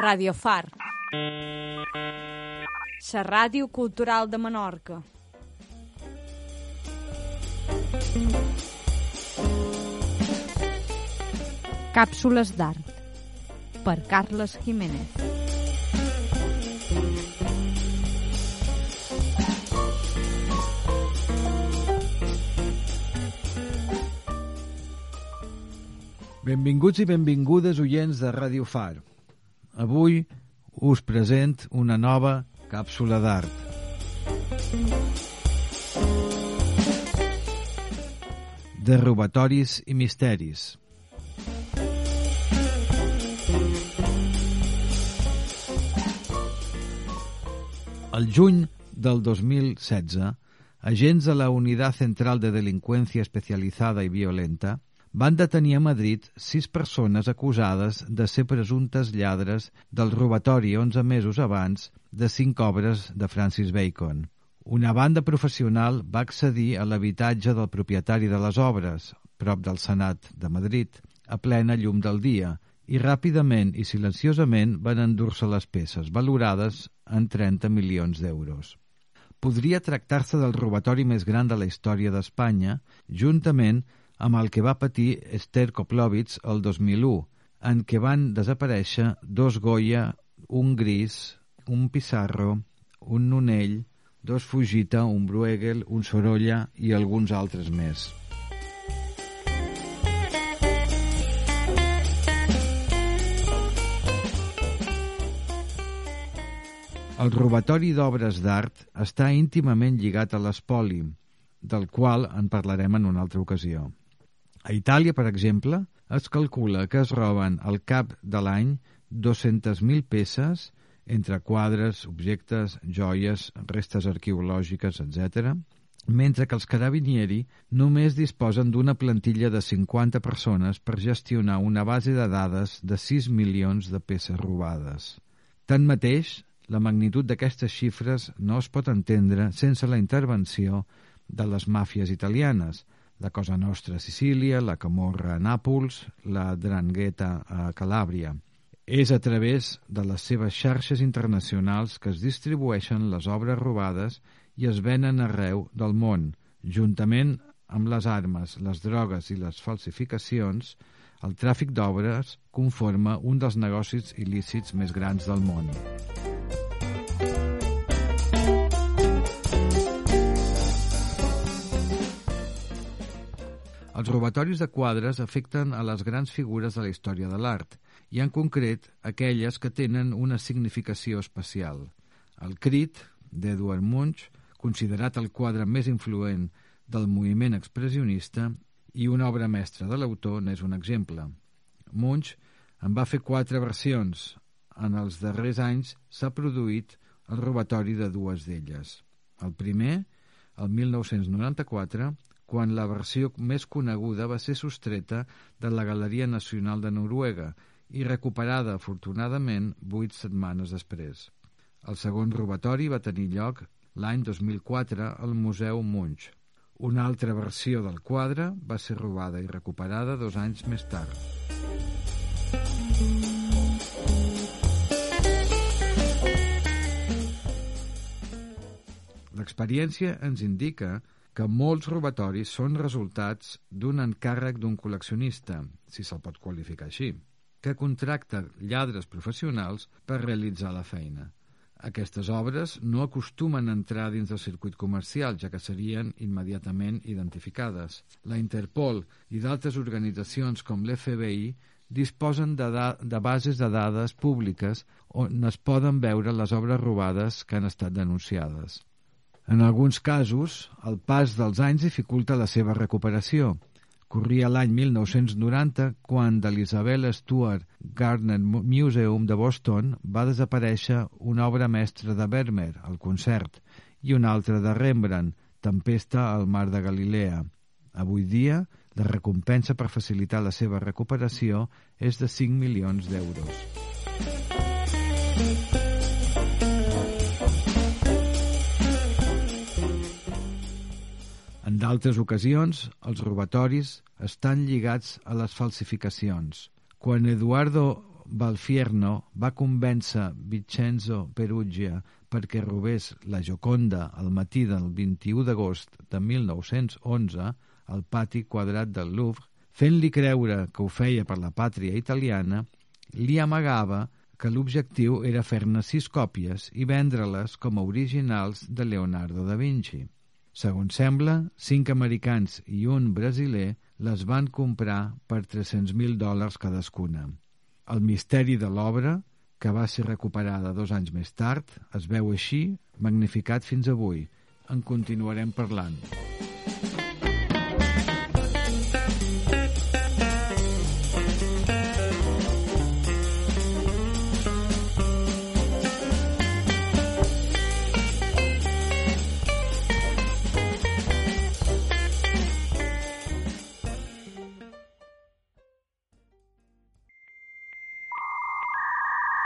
Radio Far. La ràdio cultural de Menorca. Càpsules d'art per Carles Jiménez. Benvinguts i benvingudes oients de Ràdio Far. Avui us present una nova càpsula d'art. De robatoris i misteris. El juny del 2016, agents de la Unitat Central de Delinqüència Especialitzada i Violenta van detenir a Madrid sis persones acusades de ser presumptes lladres del robatori 11 mesos abans de cinc obres de Francis Bacon. Una banda professional va accedir a l'habitatge del propietari de les obres, prop del Senat de Madrid, a plena llum del dia, i ràpidament i silenciosament van endur-se les peces, valorades en 30 milions d'euros. Podria tractar-se del robatori més gran de la història d'Espanya, juntament amb el que va patir Esther Koplovitz el 2001, en què van desaparèixer dos Goya, un Gris, un Pissarro, un Nonell, dos Fujita, un Bruegel, un Sorolla i alguns altres més. El robatori d'obres d'art està íntimament lligat a l'espoli, del qual en parlarem en una altra ocasió. A Itàlia, per exemple, es calcula que es roben al cap de l'any 200.000 peces entre quadres, objectes, joies, restes arqueològiques, etc., mentre que els carabinieri només disposen d'una plantilla de 50 persones per gestionar una base de dades de 6 milions de peces robades. Tanmateix, la magnitud d'aquestes xifres no es pot entendre sense la intervenció de les màfies italianes, la Cosa Nostra a Sicília, la Camorra a Nàpols, la Drangheta a Calàbria. És a través de les seves xarxes internacionals que es distribueixen les obres robades i es venen arreu del món, juntament amb les armes, les drogues i les falsificacions, el tràfic d'obres conforma un dels negocis il·lícits més grans del món. Els robatoris de quadres afecten a les grans figures de la història de l'art, i en concret aquelles que tenen una significació especial. El Crit, d'Edward Munch, considerat el quadre més influent del moviment expressionista i una obra mestra de l'autor n'és un exemple. Munch en va fer quatre versions. En els darrers anys s'ha produït el robatori de dues d'elles. El primer, el 1994, quan la versió més coneguda va ser sostreta de la Galeria Nacional de Noruega i recuperada, afortunadament, vuit setmanes després. El segon robatori va tenir lloc l'any 2004 al Museu Munch. Una altra versió del quadre va ser robada i recuperada dos anys més tard. L'experiència ens indica que molts robatoris són resultats d'un encàrrec d'un col·leccionista, si se'l pot qualificar així, que contracta lladres professionals per realitzar la feina. Aquestes obres no acostumen a entrar dins del circuit comercial, ja que serien immediatament identificades. La Interpol i d'altres organitzacions com l'FBI disposen de, de bases de dades públiques on es poden veure les obres robades que han estat denunciades. En alguns casos, el pas dels anys dificulta la seva recuperació. Corria l'any 1990 quan de l'Isabel Stuart Gardner Museum de Boston va desaparèixer una obra mestra de Vermeer, el concert, i una altra de Rembrandt, Tempesta al mar de Galilea. Avui dia, la recompensa per facilitar la seva recuperació és de 5 milions d'euros. D'altres ocasions, els robatoris estan lligats a les falsificacions. Quan Eduardo Balfierno va convèncer Vincenzo Perugia perquè robés la Joconda al matí del 21 d'agost de 1911 al pati quadrat del Louvre, fent-li creure que ho feia per la pàtria italiana, li amagava que l'objectiu era fer-ne sis còpies i vendre-les com a originals de Leonardo da Vinci. Segons sembla, cinc americans i un brasiler les van comprar per 300.000 dòlars cadascuna. El misteri de l'obra, que va ser recuperada dos anys més tard, es veu així, magnificat fins avui. En continuarem parlant.